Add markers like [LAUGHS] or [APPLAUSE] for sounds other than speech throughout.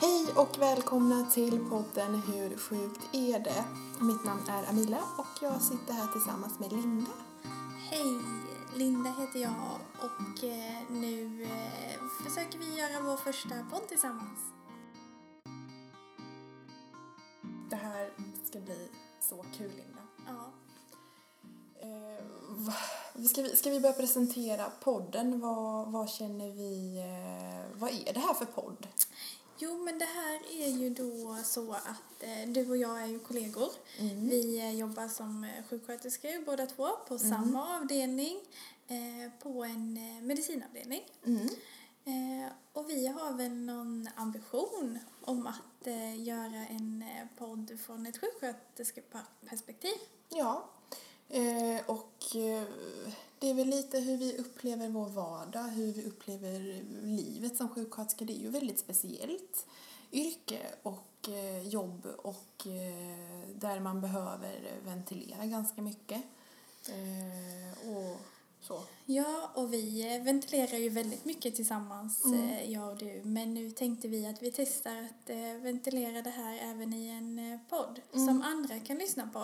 Hej och välkomna till podden Hur sjukt är det? Mitt namn är Amila och jag sitter här tillsammans med Linda. Hej, Linda heter jag och eh, nu eh, försöker vi göra vår första podd tillsammans. Det här ska bli så kul Linda. Ja. Eh, ska, vi, ska vi börja presentera podden? Vad, vad känner vi, vad är det här för podd? Jo, men det här är ju då så att eh, du och jag är ju kollegor. Vi eh, jobbar som eh, sjuksköterskor båda två på samma avdelning eh, på en eh, medicinavdelning. Mm. Eh, och vi har väl någon ambition om att göra en podd från ett sjuksköterskeperspektiv. Ja, och det är väl lite hur vi upplever vår vardag, hur vi upplever livet som sjuksköterska. Det är ju väldigt speciellt yrke och eh, jobb och eh, där man behöver ventilera ganska mycket. Eh, och så. Ja, och vi eh, ventilerar ju väldigt mycket tillsammans, Mm. eh, jag och du. Men nu tänkte vi att vi testar att eh, ventilera det här även i en podd som andra kan lyssna på.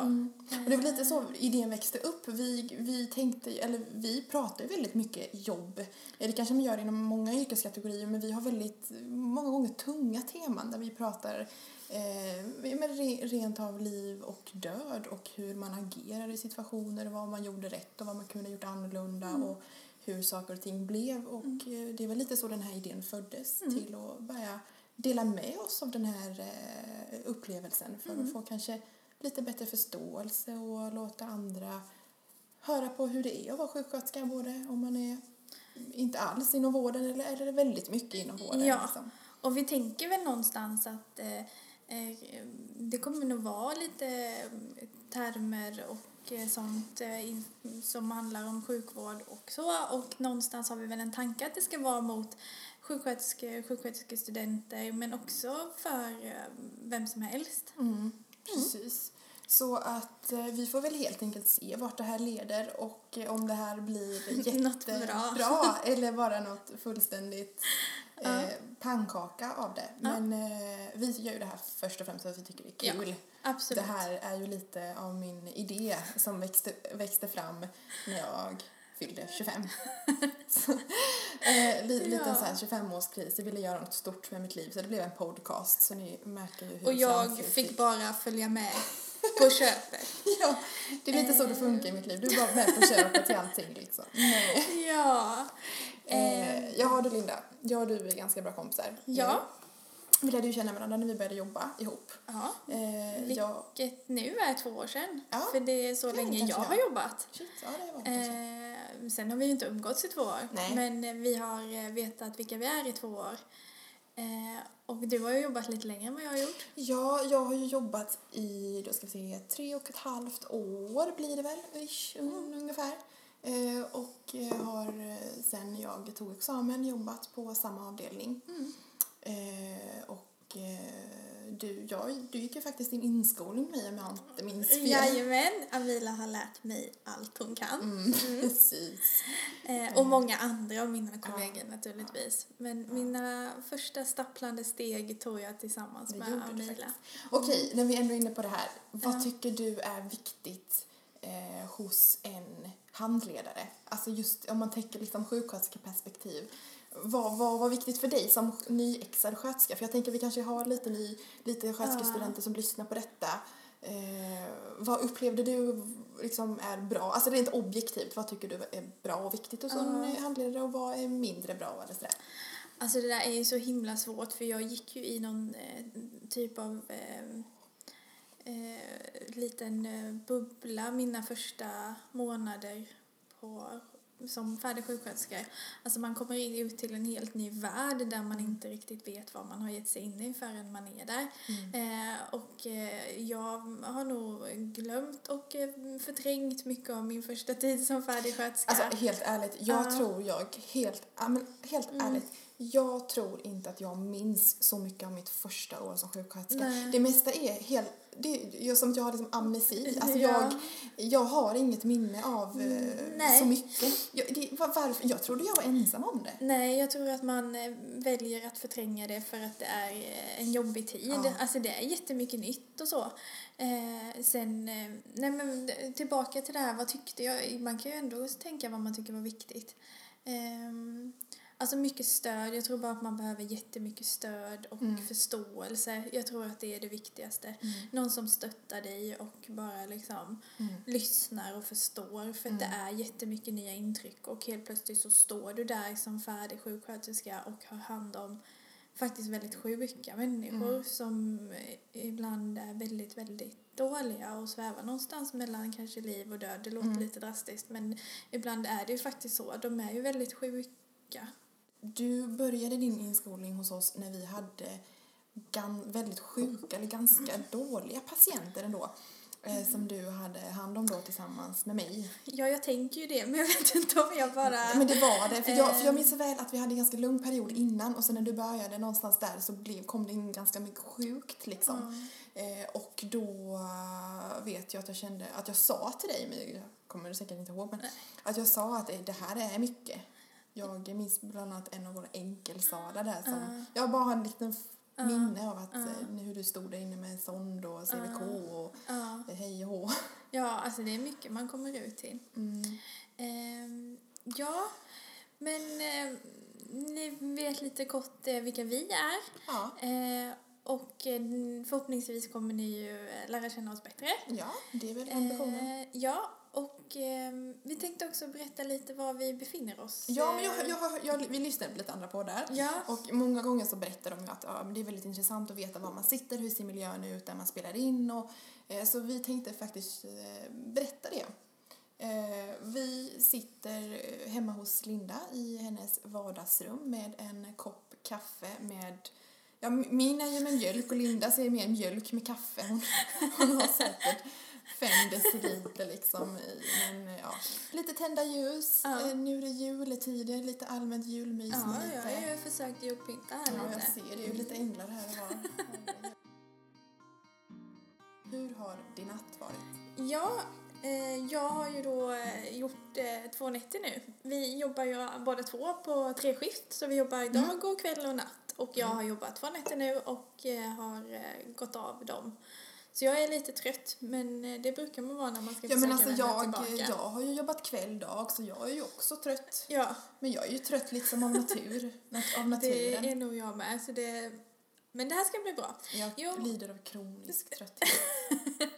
Och det var lite så idén växte upp. Vi, vi tänkte, eller vi pratar väldigt mycket jobb. Det kanske man gör inom många yrkeskategorier men vi har väldigt många gånger tunga teman där vi pratar eh, med re, rent av liv och död och hur man agerar i situationer, vad man gjorde rätt och vad man kunde ha gjort annorlunda och hur saker och ting blev. Och eh, det var lite så den här idén föddes till att börja dela med oss av den här eh, upplevelsen för att få kanske lite bättre förståelse och låta andra höra på hur det är att vara sjuksköterska, både om man är inte alls inom vården eller, eller väldigt mycket inom vården. Ja. Liksom. Och vi tänker väl någonstans att eh, det kommer nog vara lite eh, termer och eh, sånt eh, som handlar om sjukvård och så. Och någonstans har vi väl en tanke att det ska vara mot sjuksköterskor, sjuksköterskestudenter men också för eh, vem som helst. Mm, precis. Så att eh, vi får väl helt enkelt se vart det här leder och eh, om det här blir [LAUGHS] Något bra. jättebra [LAUGHS] eller bara något fullständigt eh, pannkaka av det. Men eh, vi gör ju det här först och främst för att vi tycker det är Ja, kul. Absolut. Det här är ju lite av min idé som växte, växte fram när jag fyllde 25. [LAUGHS] så, eh, li, liten Ja. så här 25-årskris. Jag ville göra något stort med mitt liv så det blev en podcast så ni märker ju hur Och jag fick bara följa med [LAUGHS] på köpet. Ja, det är lite så det funkar i mitt liv. Du är bara med på köpet till allting liksom. Nej. Ja. Eh, ja du Linda, jag och du är ganska bra kompisar. Ja. Vi lärde ju känna varandra när vi började jobba ihop. Ja. Eh, jag, Vilket nu är två år sedan. Ja, För det är så är länge jag det. har jobbat. shit, ja det var. Eh, sen har vi ju inte umgåtts i två år. Nej. Men eh, vi har eh, vetat vilka vi är i två år. Eh, och du har ju jobbat lite längre än vad jag har gjort. Ja, jag har ju jobbat i, då ska vi se, tre och ett halvt år blir det väl, ish, un- ungefär. Eh, och eh, har eh, sen jag tog examen jobbat på samma avdelning. Eh, och du, jag, du gick ju faktiskt din inskolning med om jag inte minns fel. Jajamän, Amila har lärt mig allt hon kan. Mm, [LAUGHS] precis. Eh, och många andra av mina kollegor naturligtvis. Men mina första stapplande steg tog jag tillsammans Det med faktiskt. Okej, när vi ändå är inne på det här. Vad Ja. tycker du är viktigt eh, hos en handledare? Alltså just om man tänker liksom sjuksköterskeperspektiv. Vad, vad var viktigt för dig som nyexad sköterska? För jag tänker vi kanske har lite, ny, lite sköterskestudenter som lyssnar på detta. Eh, vad upplevde du liksom är bra? Alltså rent objektivt, vad tycker du är bra och viktigt hos en Ja. handledare och vad är mindre bra eller sådär? Alltså det där är ju så himla svårt för jag gick ju i någon eh, typ av eh, eh, liten eh, bubbla mina första månader på, som färdig sjuksköterska. Alltså man kommer in ut till en helt ny värld där man inte riktigt vet vad man har gett sig in i förrän man är där. Eh, och eh, jag har nog glömt och eh, förträngt mycket av min första tid som färdig sköterska. Alltså helt ärligt, jag Ja. tror jag, helt, men helt Mm. ärligt, Jag tror inte att jag minns så mycket av mitt första år som sjuksköterska. Nej. Det mesta är helt... Det är som att jag har liksom amnesi. Alltså Ja. jag, jag har inget minne av eh, nej. så mycket. Jag, det, var, varför? jag trodde jag var ensam om det. Nej, jag tror att man eh, väljer att förtränga det för att det är eh, en jobbig tid. Ja. Alltså det är jättemycket nytt och så. Eh, sen, eh, nej men eh, tillbaka till det här, vad tyckte jag? Man kan ju ändå tänka vad man tycker var viktigt. Ehm, alltså mycket stöd, jag tror bara att man behöver jättemycket stöd och Mm. förståelse. Jag tror att det är det viktigaste. Någon som stöttar dig och bara liksom Mm. lyssnar och förstår för att det är jättemycket nya intryck och helt plötsligt så står du där som färdig sjuksköterska och har hand om faktiskt väldigt sjuka människor som eh, ibland är väldigt, väldigt dåliga och svävar någonstans mellan kanske liv och död. Det låter lite drastiskt men ibland är det ju faktiskt så. De är ju väldigt sjuka. Du började din inskolning hos oss när vi hade väldigt sjuka eller ganska dåliga patienter ändå. Eh, som du hade hand om då tillsammans med mig. Ja, jag tänker ju det men jag vet inte om jag bara... Men det var det. För jag, för jag Eh. minns så väl att vi hade en ganska lugn period innan och sen när du började någonstans där så blev, kom det in ganska mycket sjukt liksom. Eh, och då eh, vet jag att jag kände att jag sa till dig, men jag kommer säkert inte ihåg, men att jag sa att det här är mycket. Jag minns bland annat en av våra enkelsalar där som, jag bara har en liten f- minne av att eh, hur du stod där inne med sond och CVK och eh, hej och hå. Ja, alltså det är mycket man kommer ut till. Ehm, ja, men eh, ni vet lite kort eh, vilka vi är. Ja, Eh, och eh, förhoppningsvis kommer ni ju eh, lära känna oss bättre. ja, det är väl ambitionen. Eh, ja, och ehm, vi tänkte också berätta lite var vi befinner oss. Ja, men jag, Eh, jag, jag, vi lyssnade på lite andra poddar. Ja. Och många gånger så berättar de ju att ja, det är väldigt intressant att veta var man sitter, hur ser miljön ut där man spelar in. Och, eh, så vi tänkte faktiskt eh, berätta det. Eh, vi sitter eh, hemma hos Linda i hennes vardagsrum med en kopp kaffe med Ja, min är ju med mjölk och Lindas är mer mjölk med kaffe. Hon, hon har säkert fem deciliter liksom. Men ja, lite tända ljus. Ja. Nu är det juletider, lite allmänt julmys. Ja, med jag lite, har ju försökt julpynta här ja, jag lite. ser det. är ju lite änglar här och var. Hur har din natt varit? Ja, eh, jag har ju då eh, gjort eh, två nätter nu. Vi jobbar ju båda två på tre skift, så vi jobbar Mm. dag och kväll och natt. Och jag har jobbat två nätter nu och har gått av dem. Så jag är lite trött, men eh, det brukar man vara när man ska Ja, men försöka alltså vända jag, tillbaka. jag har ju jobbat kväll dag så jag är ju också trött. Ja, Men jag är ju trött liksom av natur. [LAUGHS] nat- Av det naturen. är nog jag med. Så det, men det här ska bli bra. Jag Jo. lider av kronisk trötthet. [LAUGHS]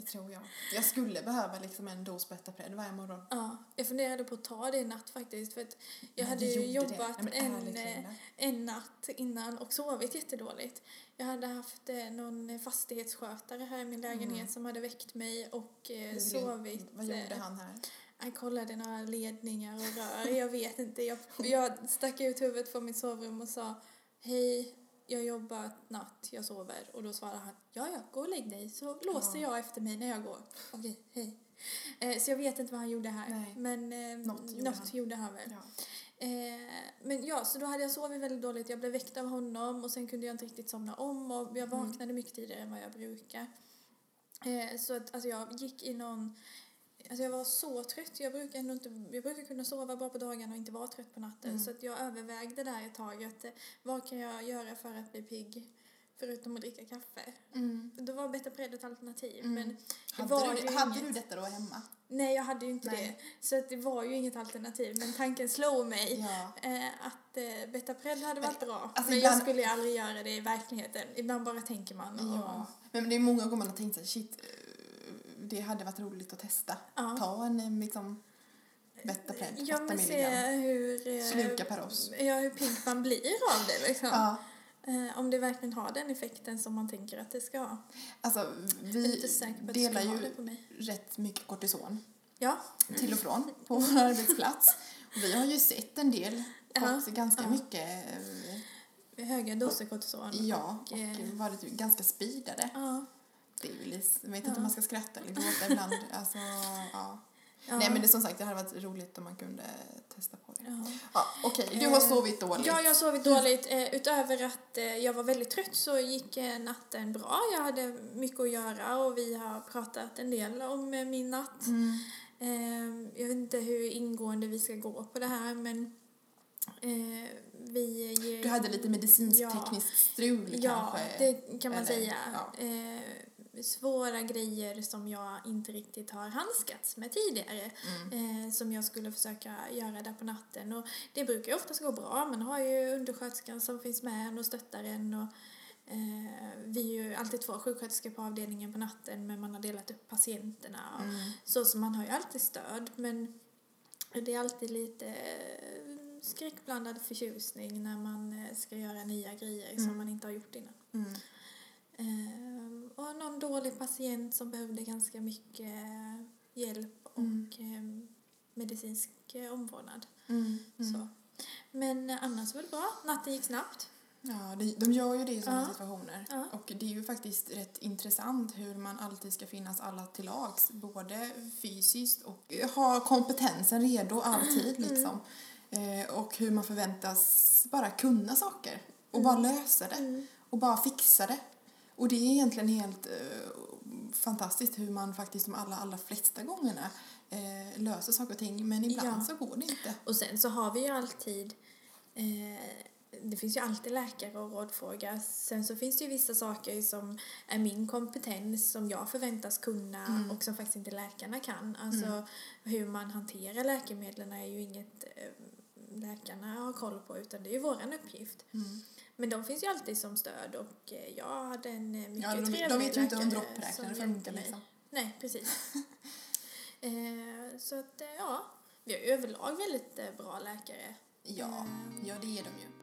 det tror jag. Jag skulle behöva liksom en dos Betapred varje morgon. Ja, jag funderade på att ta det i natt faktiskt. För att jag Men hade ju jobbat Nej, en, eh, en natt innan och sovit jättedåligt. Jag hade haft eh, någon fastighetsskötare här i min lägenhet som hade väckt mig och eh, Mm. Sovit. Vad gjorde eh, han här? Han kollade några ledningar och rör. Jag vet inte. Jag, jag stack ut huvudet från mitt sovrum och sa Hej, jag jobbar natt, jag sover. Och då svarade han Ja, ja, gå och lägg dig så låser jag efter mig när jag går. Okej, hej. Eh, så jag vet inte vad han gjorde här. Nej. Men eh, Något gjorde något han. gjorde han väl. Ja. Eh, men ja, så då hade jag sovit väldigt dåligt. Jag blev väckt av honom och sen kunde jag inte riktigt somna om och jag Mm. vaknade mycket tidigare än vad jag brukar. Eh, så att alltså jag gick i någon... Alltså jag var så trött. Jag brukar, ändå inte, jag brukar kunna sova bra på dagarna och inte vara trött på natten. Mm. Så att jag övervägde där ett tag att eh, vad kan jag göra för att bli pigg förutom att dricka kaffe. Mm. Då var Beta Pred ett alternativ. Mm. Men var Hade, ju du, hade inget- du detta då hemma? Nej, jag hade ju inte Nej. det. Så att det var ju inget alternativ. Men tanken slog mig Ja. eh, att eh, Betapred hade varit bra. alltså men ibland- jag skulle ju aldrig göra det i verkligheten. Ibland bara tänker man. Och, ja. Men det är många gånger man har tänkt sig shit, eh, det hade varit roligt att testa. Ja. Ta en eh, liksom Betapred, Ja, 8 men se milligram. hur... eh, Sluka per oss. Ja, hur pigg man blir av det liksom. Ja. Eh, om det verkligen har den effekten som man tänker att det ska ha. Alltså, vi delar ju rätt mycket kortison Ja, till och från på [LAUGHS] vår arbetsplats. Och vi har ju sett en del, Ja, fått ganska ja. mycket, höga doser kortison. ja, och, och varit ganska speedade. ja. Det är lite, jag vet inte Ja. om man ska skratta eller gråta ibland. [LAUGHS] Alltså, ja. Ja. Nej men det som sagt, det hade varit roligt om man kunde testa på det. Ja. Ja, Okej, du har Eh, sovit dåligt. Ja, jag har sovit dåligt. Eh, utöver att eh, jag var väldigt trött så gick natten bra. Jag hade mycket att göra och vi har pratat en del om min natt. Mm. Jag vet inte hur ingående vi ska gå på det här men vi. Du hade lite medicinsk-tekniskt strul Ja, kanske? det kan man eller- säga. Svåra grejer som jag inte riktigt har handskats med tidigare. Mm. Eh, som jag skulle försöka göra där på natten. Och det brukar ju oftast gå bra. Man har ju undersköterskan som finns med en och stöttar en. Och, eh, vi är ju alltid två sjuksköterskor på avdelningen på natten men man har delat upp patienterna. Och, Mm. Så, så man har ju alltid stöd men det är alltid lite eh, skräckblandad förtjusning när man eh, ska göra nya grejer som Mm. man inte har gjort innan. Mm. Eh, och någon dålig patient som behövde ganska mycket hjälp och Mm. eh, medicinsk eh, omvårdnad. Mm. Mm. Så. Men eh, annars var det bra. Natten gick snabbt. Ja, det, de gör ju det i sådana Ja. situationer. Ja. Och det är ju faktiskt rätt intressant hur man alltid ska finnas alla till lags, både fysiskt och ha kompetensen redo alltid Mm. liksom. Eh, och hur man förväntas bara kunna saker och bara lösa det Mm. och bara fixa det. Och det är egentligen helt eh, fantastiskt hur man faktiskt de allra, allra flesta gångerna eh, löser saker och ting men ibland Ja. så går det inte. Och sen så har vi ju alltid eh, det finns ju alltid läkare att rådfråga. Sen så finns det ju vissa saker som är min kompetens som jag förväntas kunna Mm. och som faktiskt inte läkarna kan. Alltså hur man hanterar läkemedlen är ju inget eh, läkarna har koll på utan det är ju våran uppgift. Mm. Men de finns ju alltid som stöd och eh, jag hade en eh, mycket Ja, de, trevlig de vet ju inte läkare droppräknare funkar liksom. Nej, precis. [LAUGHS] eh, så att, eh, ja, vi har överlag väldigt bra läkare. Ja, ja det är de ju.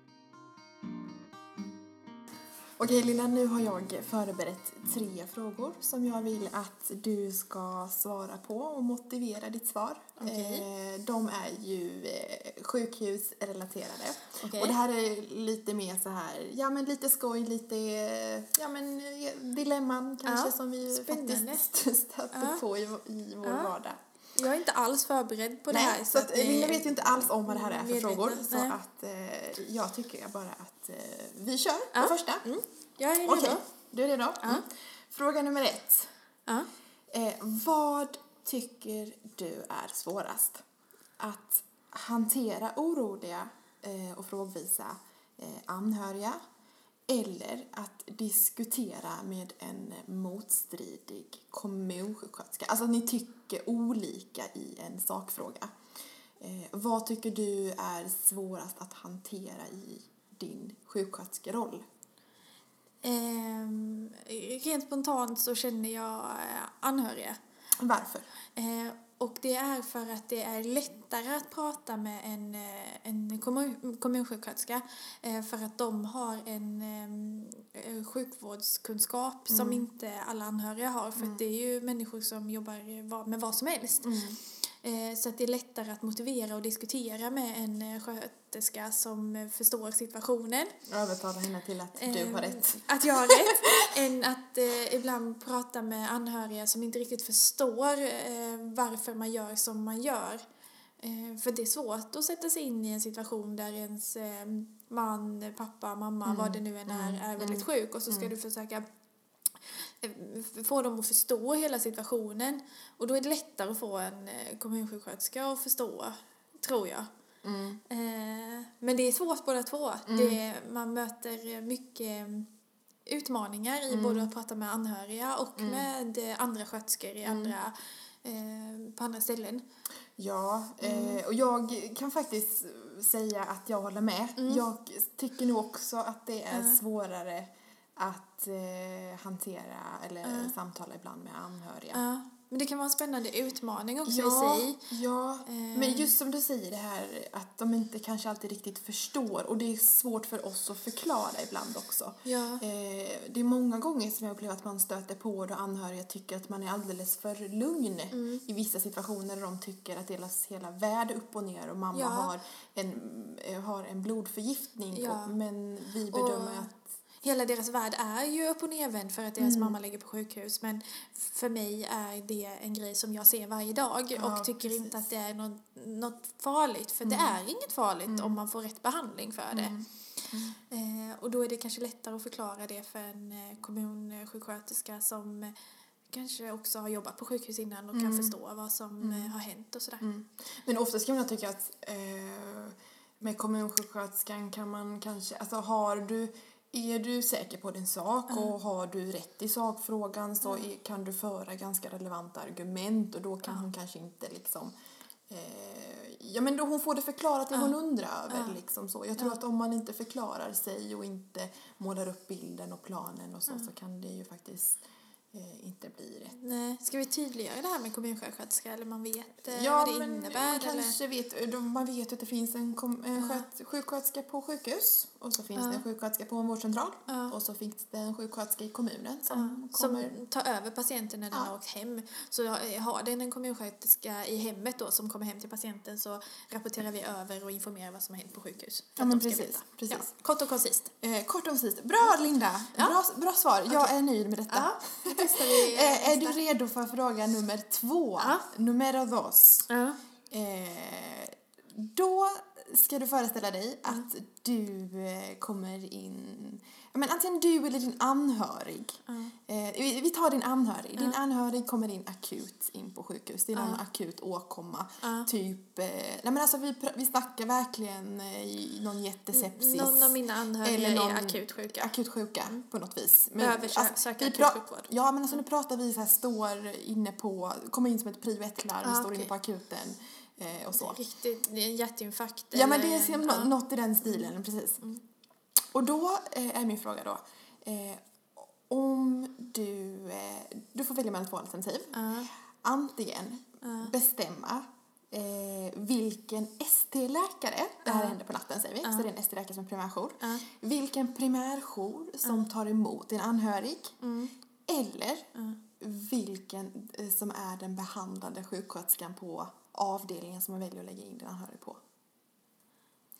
Okej Lilla, nu har jag förberett tre frågor som jag vill att du ska svara på och motivera ditt svar. Okej. Eh, De är ju eh, sjukhusrelaterade. Okej. Och det här är lite mer så här, ja men lite skoj, lite, ja men eh, dilemman kanske Ja, som vi spännande. faktiskt [LAUGHS] stöter Ja. på i, i vår Ja. vardag. Jag är inte alls förberedd på det Nej, här. så att, det- Lilla vet ju inte alls om vad det här är för frågor. Så nej. att eh, jag tycker bara att eh, vi kör Ja. på första. Mm. Jag är redo. Okej, du är redo? Ja. Mm. Fråga nummer ett. Ja. Eh, vad tycker du är svårast? Att hantera oroliga eh, och frågvisa eh, anhöriga eller att diskutera med en motstridig kommunsjuksköterska? Alltså att ni tycker olika i en sakfråga. Eh, vad tycker du är svårast att hantera i din sjuksköterskeroll? Ehm, rent spontant så känner jag eh, anhöriga. Varför? Eh, och det är för att det är lättare att prata med en, eh, en kommun, kommunsjuksköterska eh, för att de har en eh, sjukvårdskunskap som inte alla anhöriga har. För att det är ju människor som jobbar med vad som helst. Eh, Så att det är lättare att motivera och diskutera med en eh, sköterska som eh, förstår situationen. Övertala henne till att du Eh, har rätt. Att jag har rätt. [LAUGHS] än att eh, ibland prata med anhöriga som inte riktigt förstår eh, varför man gör som man gör. Eh, för det är svårt att sätta sig in i en situation där ens eh, man, pappa, mamma, vad det nu än är, är väldigt sjuk och så ska du försöka eh, få dem att förstå hela situationen. Och då är det lättare att få en eh, kommunsjuksköterska att förstå, tror jag. Mm. Eh, men det är svårt båda två. Det, man möter mycket utmaningar i både att prata med anhöriga och med eh, andra sköterskor i andra, eh, på andra ställen. Ja, Mm. och jag kan faktiskt säga att jag håller med. Mm. Jag tycker nog också att det är svårare att eh, hantera eller samtala ibland med anhöriga. Ja, men det kan vara en spännande utmaning också Ja, i sig. ja. Eh. men just som du säger det här att de inte kanske alltid riktigt förstår och det är svårt för oss att förklara ibland också. Ja. Eh, det är många gånger som jag upplever att man stöter på då anhöriga tycker att man är alldeles för lugn Mm. i vissa situationer där de tycker att deras hela värld är upp och ner och mamma Ja. har, en, eh, har en blodförgiftning Ja. och, men vi bedömer Och- att hela deras värld är ju upp och nervänd för att deras mamma ligger på sjukhus. Men för mig är det en grej som jag ser varje dag Ja, och tycker inte precis. att det är något, något farligt. För det är inget farligt om man får rätt behandling för det. Eh, och då är det kanske lättare att förklara det för en eh, kommunsjuksköterska som eh, kanske också har jobbat på sjukhus innan och kan förstå vad som eh, har hänt och sådär. Mm. Men oftast kan jag tycka att eh, med kommunsjuksköterskan kan man kanske, alltså har du, är du säker på din sak och har du rätt i sakfrågan så är, kan du föra ganska relevanta argument och då kan hon kanske inte liksom eh, Ja men då hon får det förklarat det hon undrar över liksom så. Jag tror att om man inte förklarar sig och inte målar upp bilden och planen och så så kan det ju faktiskt eh, inte bli rätt. Nej, ska vi tydliggöra det här med kommunsjuksköterska eller man vet eh, Ja, vad det men innebär? man eller? kanske vet, då- man vet att det finns en, kom, en sköt, sjuksköterska på sjukhus och så finns det en sjuksköterska på en vårdcentral Ja. och så finns det en sjuksköterska i kommunen som Som kommer... tar över patienten när den Ja. har åkt hem. Så eh, har den en kommunsjuksköterska i hemmet då som kommer hem till patienten så rapporterar vi över och informerar vad som har hänt på sjukhus. Ja, men precis, precis. Ja, kort och koncist. Eh, kort och koncist. Bra Linda! Ja. Bra, bra svar. Jag är nöjd med detta. [LAUGHS] Testar vi eh, Eh, är du redo för fråga nummer två? Ja. Numero dos. Ja. Eh, då ska du föreställa dig att du eh, kommer in... Men antingen du eller din anhörig. Eh, vi, vi tar din anhörig. Din anhörig kommer in akut in på sjukhus. Det är någon akut åkomma. Typ... Eh, nej men alltså vi, vi snackar verkligen eh, någon jättesepsis. Någon av mina anhöriga Eller någon- är akut sjuka. Akut sjuka på något vis. Men, Behöver sö- söka vi akut sjukvård. Ja, men alltså nu pratar vi så här, står inne på, kommer in som ett prio 1-larm, Ah, står okej. inne på akuten eh, och så. Riktigt, det är en hjärtinfarkt. Ja, men det är en- ja. något i den stilen, precis. Och då eh, är min fråga då, eh, om du, eh, du får välja mellan två alternativ. Ja. Antingen bestämma eh, vilken ST-läkare, det här händer på natten säger vi, så det är en ST-läkare som är primärjour. Vilken primärjour som tar emot din anhörig. Mm. Eller vilken som är den behandlande sjuksköterskan på avdelningen som man väljer att lägga in din anhörig på.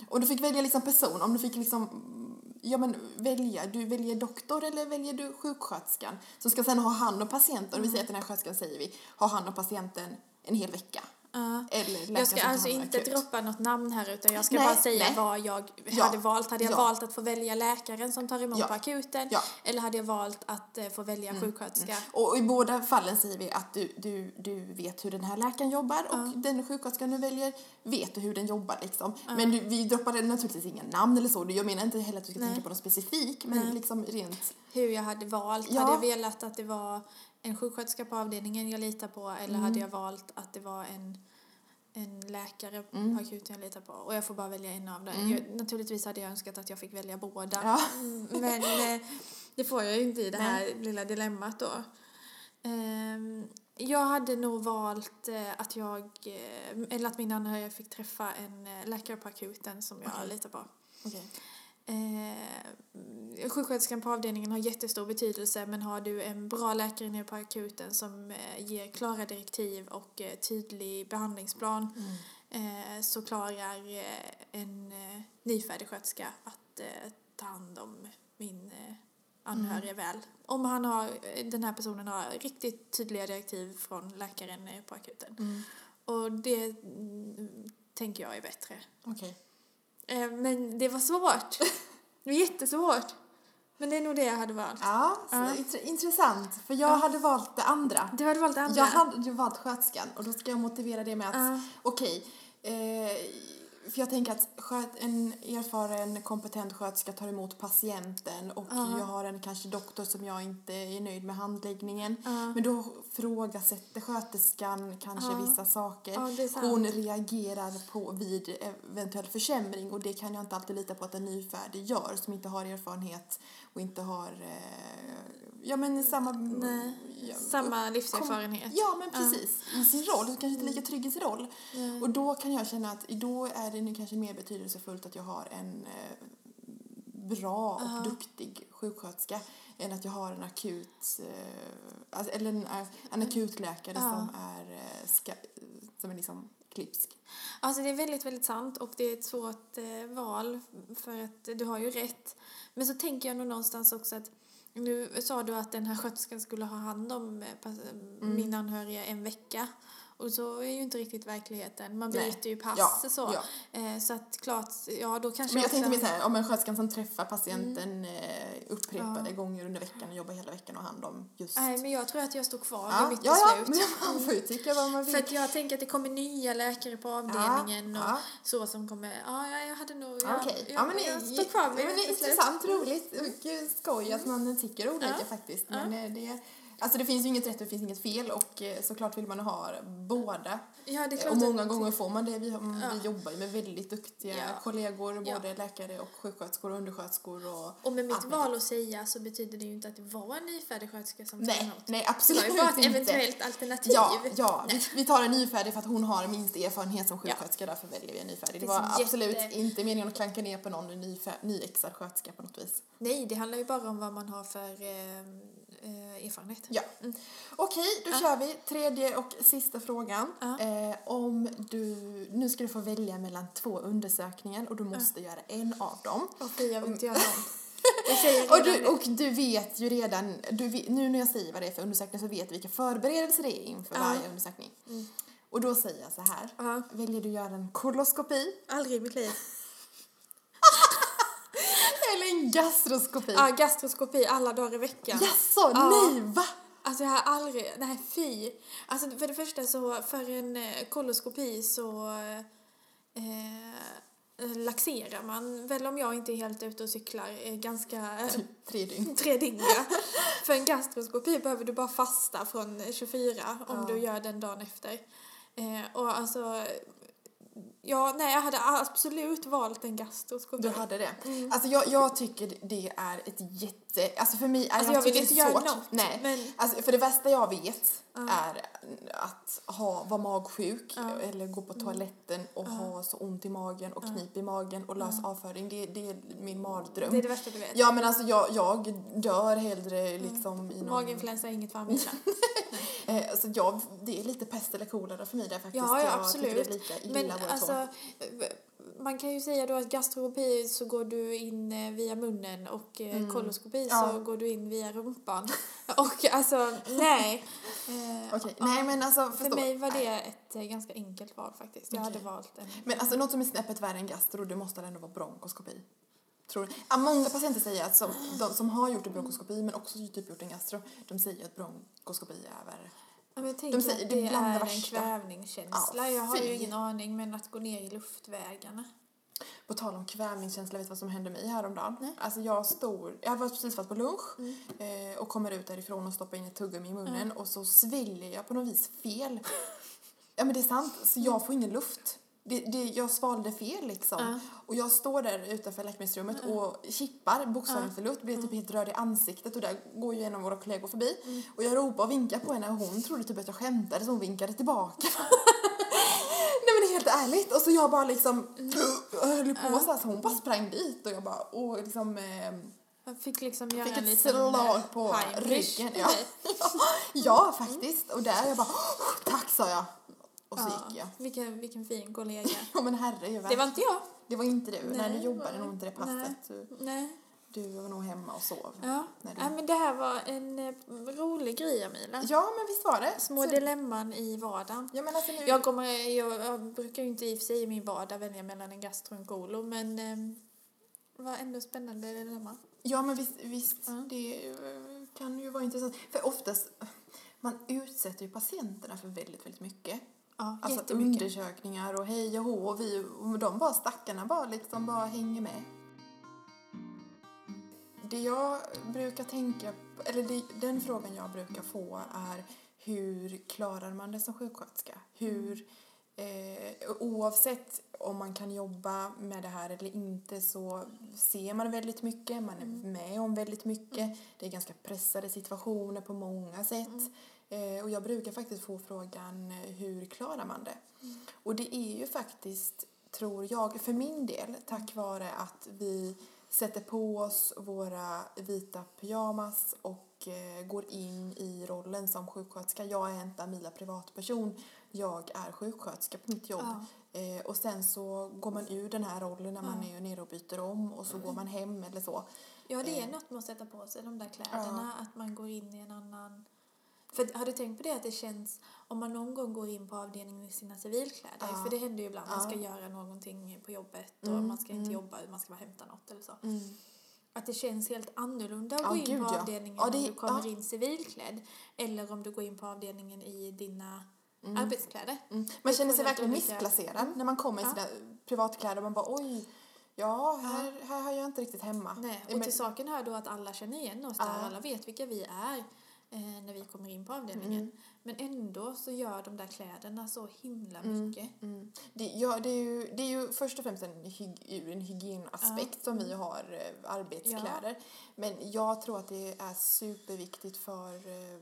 Och du fick välja liksom person, om du fick liksom, mm, ja men välja, du väljer doktor eller väljer du sjuksköterskan som ska sen ha hand om patienten, och vi säger att den här sköterskan säger vi, ha hand om patienten en hel vecka. Eller läkaren Jag ska alltså inte akut. droppa något namn här utan jag ska Nej, bara säga nej. vad jag Ja, hade valt. Hade jag ja. valt att få välja läkaren som tar emot Ja, på akuten eller hade jag valt att eh, få välja sjuksköterska? Och i båda fallen säger vi att du, du, du vet hur den här läkaren jobbar och den sjuksköterskan du väljer vet du hur den jobbar liksom. Men du, vi droppade naturligtvis inga namn eller så. Jag menar inte heller att du ska Nej. tänka på något specifik men liksom rent... Hur jag hade valt. Hade jag velat att det var en sjuksköterska på avdelningen jag litar på eller Mm. hade jag valt att det var en, en läkare Mm. på akuten jag litar på? Och jag får bara välja en av dem. Jag, naturligtvis hade jag önskat att jag fick välja båda. Ja. Mm, Men eh, det får jag ju inte i det här lilla dilemmat då. Ehm, jag hade nog valt eh, att jag, eh, eller att min anhöriga fick träffa en läkare på akuten som jag Okej. litar på. Okej. Eh, sjuksköterskan på avdelningen har jättestor betydelse men har du en bra läkare nere på akuten som eh, ger klara direktiv och eh, tydlig behandlingsplan eh, så klarar eh, en eh, nyfärdig sköterska att eh, ta hand om min eh, anhöriga väl. Om han har, den här personen har riktigt tydliga direktiv från läkaren på akuten. Mm. Och det mm, tänker jag är bättre. Okej. Eh, Men det var svårt. Det var jättesvårt. Men det är nog det jag hade valt. Ja, Ja. int- intressant. För jag hade valt det andra. Du hade valt det andra? Jag hade ju valt sköterskan och då ska jag motivera det med att Ja. okej, eh, för jag tänker att sköt, en erfaren, kompetent sköterska tar emot patienten och Ja. jag har en kanske doktor som jag inte är nöjd med handläggningen. Ja. Men då frågasätter sköterskan kanske Ja. vissa saker. Hon reagerar på vid eventuell försämring och det kan jag inte alltid lita på att en nyfärdig gör som inte har erfarenhet och inte har eh, ja men samma Nej, ja, Samma livserfarenhet. Ja, men precis. I sin roll. Kanske inte lika trygg i sin roll. Nej. Och då kan jag känna att då är det nu kanske mer betydelsefullt att jag har en eh, bra och Ja. duktig sjuksköterska än att jag har en akut, eh, alltså, eller en, eh, en akutläkare som är, eh, ska, som är liksom klipsk? Alltså det är väldigt, väldigt sant och det är ett svårt eh, val för att du har ju rätt. Men så tänker jag nog någonstans också att nu sa du att den här sköterskan skulle ha hand om eh, Mm. min anhöriga en vecka. Och så är ju inte riktigt verkligheten. Man Nej. byter ju pass Ja, så. ja. Eh, så att klart, ja då kanske Men jag också- tänkte mer så här, om en sköterska som träffar patienten eh, upprepade Mm. Ja. gånger under veckan och jobbar hela veckan och hand om just... Nej, men jag tror att jag står kvar ja, vid mitt ja, ja, beslut. men man får ju tycka vad man vill. För att jag tänker att det kommer nya läkare på avdelningen och ja. så som kommer, ja, ja jag hade nog, ja, Okej, jag, ja, men jag det, står kvar vid ja, mitt beslut. intressant, roligt och skoj att man tycker olika Ja. faktiskt. Men eh, det, alltså det finns ju inget rätt och det finns inget fel och eh, såklart vill man ha båda. Ja, det är klart Och många gånger får man det. Vi, har, Ja. vi jobbar ju med väldigt duktiga Ja. kollegor, Ja. både läkare och sjuksköterskor och undersköterskor och Och med mitt val att säga så betyder det ju inte att det var en nyfärdig sköterska som Nej, emot. nej Det absolut var ju bara ett inte. eventuellt alternativ. Ja, ja. Vi, [LAUGHS] vi tar en nyfärdig för att hon har minst erfarenhet som Ja. sjuksköterska, därför väljer vi en nyfärdig. Det Det var finns absolut jätte- inte meningen att klanka ner på någon nyexad sköterska på något vis. Nej, det handlar ju bara om vad man har för eh, eh, erfarenhet. Ja. Okej, då Ja. kör vi tredje och sista frågan. Ja. Eh, om du, nu ska du få välja mellan två undersökningar och du måste göra en av dem. Och Fia vill inte göra. [LAUGHS] Jag säger Och du, och du vet ju redan, du nu när jag säger vad det är för undersökning så vet du vilka förberedelser det är inför varje undersökning. Mm. Och då säger jag så här, väljer du göra en koloskopi aldrig i mitt liv. Eller en gastroskopi? Ja, gastroskopi alla dagar i veckan. Jaså, Ja. nej va? Alltså jag har aldrig, nej fy. Alltså för det första så för en eh, koloskopi så eh, laxerar man väl om jag inte är helt ute och cyklar eh, ganska eh, [LAUGHS] tre dygn. [LAUGHS] tre dygn. För en gastroskopi behöver du bara fasta från 24 om Ja. du gör den dagen efter. Eh, och alltså, ja nej jag hade absolut valt en gastroskopi. Du hade det? Mm. Alltså jag, jag tycker det är ett jätte... Alltså för mig, Alltså, jag tycker vill inte är göra svårt. något, Nej. men- Alltså för det värsta jag vet Ja. är att ha, vara magsjuk Ja. eller gå på toaletten och ha så ont i magen och knip i magen och lös avföring. Det, det är min mardröm. Det är det värsta du vet. Ja men alltså jag, jag dör hellre liksom i någon... Maginfluensa är inget för mig. [LAUGHS] Eh, alltså jag, det är lite pest eller kolera för mig där faktiskt. Ja, ja, jag absolut. tycker det är lika illa Men alltså, man kan ju säga då att gastroskopi så går du in eh, via munnen och eh, koloskopi Ja. så går du in via rumpan. [LAUGHS] och alltså, nej. Eh, ja. nej men alltså För förstå. mig var det ett eh, ganska enkelt val faktiskt. Jag hade valt en. Men alltså något som är snäppet värre än gastro, det måste ändå vara bronkoskopi. Tror du? Ja, många patienter säger att som, de som har gjort en bronkoskopi men också typ gjort en gastro, de säger att bronkoskopi är värre. Men jag tänker säger att det det är en kvävningskänsla. Ja, jag har ju ingen aning men att gå ner i luftvägarna. På tal om kvävningskänsla, vet du vad som hände mig häromdagen? Nej. Alltså jag stod, jag var precis varit på lunch Mm. eh, och kommer ut därifrån och stoppar in ett tuggummi i munnen och så sväljer jag på något vis fel. ja men det är sant, så jag får ingen luft. Det, det, jag svalde fel liksom. Ja. Och jag står där utanför läkemedelsrummet och kippar bokstavligt för luft, blir typ helt röd i ansiktet och där går ju en av våra kollegor förbi. Och jag ropar och vinkar på henne och hon trodde typ att jag skämtade så hon vinkade tillbaka. [LAUGHS] Nej men helt ärligt. Och så jag bara liksom höll på så här så hon bara sprang dit och jag bara och liksom eh, Jag fick liksom göra fick en ett liten slag eh, på ryggen. Ja. [LAUGHS] ja faktiskt. Och där jag bara tack sa jag. Och så gick jag. Vilken, vilken fin kollega. [LAUGHS] Ja men herre Det var inte jag. det var inte du. Nej, Nej, du jobbade nog inte det nej. passet. Du, Nej. du var nog hemma och sov. Ja. Nej, det- ja, men det här var en eh, rolig grej, Amila. Ja men visst var det. Små Så- dilemman i vardagen. Ja men alltså nu. Jag, kommer, jag, jag brukar ju inte i och för sig i min vardag välja mellan en gastro och en kolo, men eh, det var ändå spännande dilemma. Ja men visst, visst Ja. det eh, kan ju vara intressant. För oftast, man utsätter ju patienterna för väldigt, väldigt mycket. Ja, Alltså undersökningar och hej och hå och vi, och de bara stackarna bara liksom bara hänger med. Det jag brukar tänka, eller det, den frågan jag brukar få är hur klarar man det som sjuksköterska? Hur, eh, oavsett om man kan jobba med det här eller inte så ser man väldigt mycket, man är med om väldigt mycket. Det är ganska pressade situationer på många sätt. Eh, och jag brukar faktiskt få frågan eh, hur klarar man det? Och det är ju faktiskt, tror jag, för min del, tack vare att vi sätter på oss våra vita pyjamas och eh, går in i rollen som sjuksköterska. Jag är inte Amila privatperson. jag är sjuksköterska på mitt jobb. Ja. Och sen så går man ur den här rollen när man Ja. är nere och byter om och så går man hem eller så. Ja, det är något med att sätta på sig de där kläderna, att man går in i en annan... För har du tänkt på det att det känns, om man någon gång går in på avdelningen i sina civilkläder, Ja. för det händer ju ibland, man ska Ja. göra någonting på jobbet och Mm, man ska inte mm. jobba, man ska bara hämta något eller så. Mm. Att det känns helt annorlunda att Ja, gå in gud, på ja. avdelningen Ja, det- om du kommer ja. in civilklädd eller om du går in på avdelningen i dina Mm. arbetskläder. Mm. Man känner sig verkligen missplacerad när man kommer i Ja. sina privatkläder och man bara oj, ja, här, här har jag inte riktigt hemma. Nej, och Men- till saken hör då att alla känner igen oss där, Ja. alla vet vilka vi är när vi kommer in på avdelningen. Mm. Men ändå så gör de där kläderna så himla Mm. mycket. Mm. Det, ja, det, är ju, det är ju först och främst en, hyg, en hygienaspekt Ja. som vi har eh, arbetskläder. Men jag tror att det är superviktigt för eh,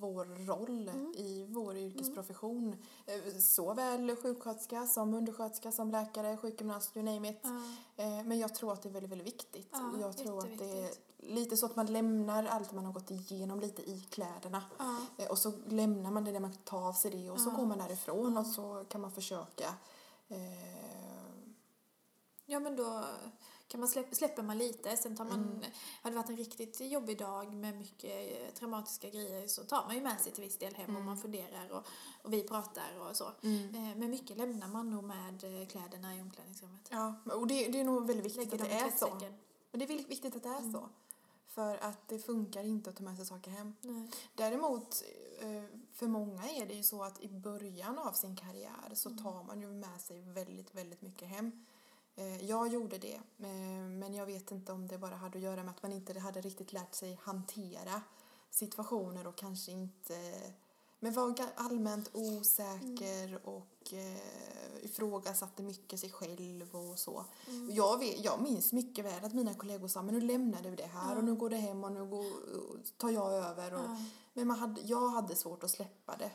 vår roll Mm. i vår yrkesprofession. Eh, såväl sjuksköterska som undersköterska som läkare, sjukgymnast, you name it. Ja. Eh, men jag tror att det är väldigt, väldigt viktigt. Ja, jag tror att det. Lite så att man lämnar allt man har gått igenom lite i kläderna. Ja. Eh, Och så lämnar man det där man tar av sig det och så Ja. går man därifrån och så kan man försöka eh, ja, men då kan man släpp, släpper man lite. Sen tar man, Mm. har det varit en riktigt jobbig dag med mycket eh, traumatiska grejer så tar man ju med sig till viss del hem och Mm. man funderar och, och vi pratar och så. Eh, Men mycket lämnar man nog med kläderna i omklädningsrummet. Ja, och det, det är nog väldigt viktigt Lägger att det är så. Men det är väldigt viktigt att det är Mm. så. För att det funkar inte att ta med sig saker hem. Nej. Däremot, eh, för många är det ju så att i början av sin karriär så Mm. tar man ju med sig väldigt, väldigt mycket hem. Eh, Jag gjorde det, eh, men jag vet inte om det bara hade att göra med att man inte hade riktigt lärt sig hantera situationer och kanske inte men var allmänt osäker Mm. och eh, ifrågasatte mycket sig själv och så. Mm. Jag, vet, jag minns mycket väl att mina kollegor sa men nu lämnade vi det här Ja. och nu går det hem och nu går, tar jag över. Och, Ja. Men man hade, jag hade svårt att släppa det.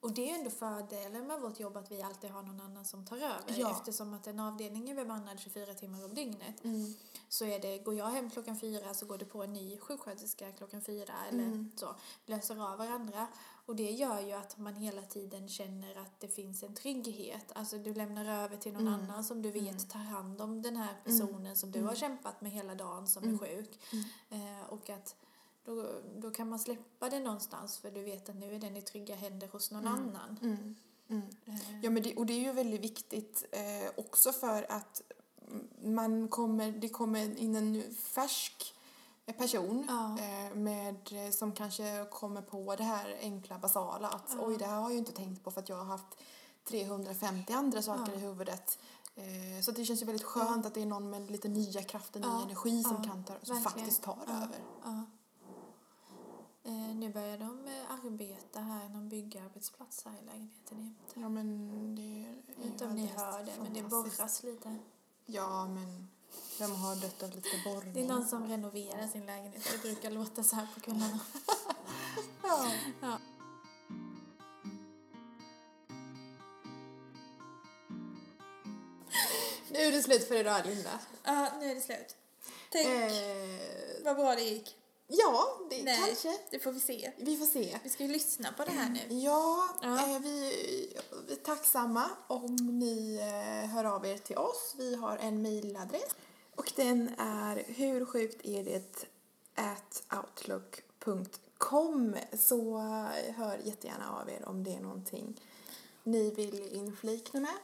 Och det är ju ändå fördelen med vårt jobb att vi alltid har någon annan som tar över. Ja. Eftersom att en avdelning är bemannad 24 timmar om dygnet. Mm. Så är det, går jag hem klockan fyra så går det på en ny sjuksköterska klockan fyra eller Mm. så. Löser av varandra. Och det gör ju att man hela tiden känner att det finns en trygghet. Alltså du lämnar över till någon Mm. annan som du vet Mm. tar hand om den här Mm. personen som du Mm. har kämpat med hela dagen som Mm. är sjuk. Mm. Eh, och att då, då kan man släppa det någonstans för du vet att nu är den i trygga händer hos någon Mm. annan. Mm. Mm. Ja, men det, och det är ju väldigt viktigt eh, också för att man kommer, det kommer in en färsk person Ja. eh, med, som kanske kommer på det här enkla basala att Ja. oj, det här har jag ju inte tänkt på för att jag har haft 350 andra saker Ja. i huvudet. Eh, så det känns ju väldigt skönt att det är någon med lite nya krafter, ny energi som kan ta, som Verkligen. faktiskt tar över. Eh, nu börjar de eh, arbeta här, någon byggarbetsplats här i lägenheten jämte. Ja, men det är Jag vet inte om ni hör det, men det borras lite. Ja, men vem har dött av lite borrning? Det är någon som renoverar sin lägenhet. Det brukar låta så här på kvällarna. [LAUGHS] Ja. Ja. Nu är det slut för idag, Linda. Ja, nu är det slut. Tänk Eh, vad bra det gick. Ja, det Nej. kanske. Det får vi se. Vi får se. Vi ska ju lyssna på det här nu. Ja, Ja. Eh, vi, vi är tacksamma om ni eh, hör av er till oss. Vi har en mejladress och den är hur sjukt är det at outlook.com så eh, hör jättegärna av er om det är någonting ni vill inflikna med.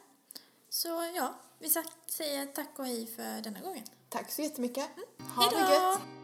Så ja, vi säger tack och hej för denna gången. Tack så jättemycket. Ha Hej det gött!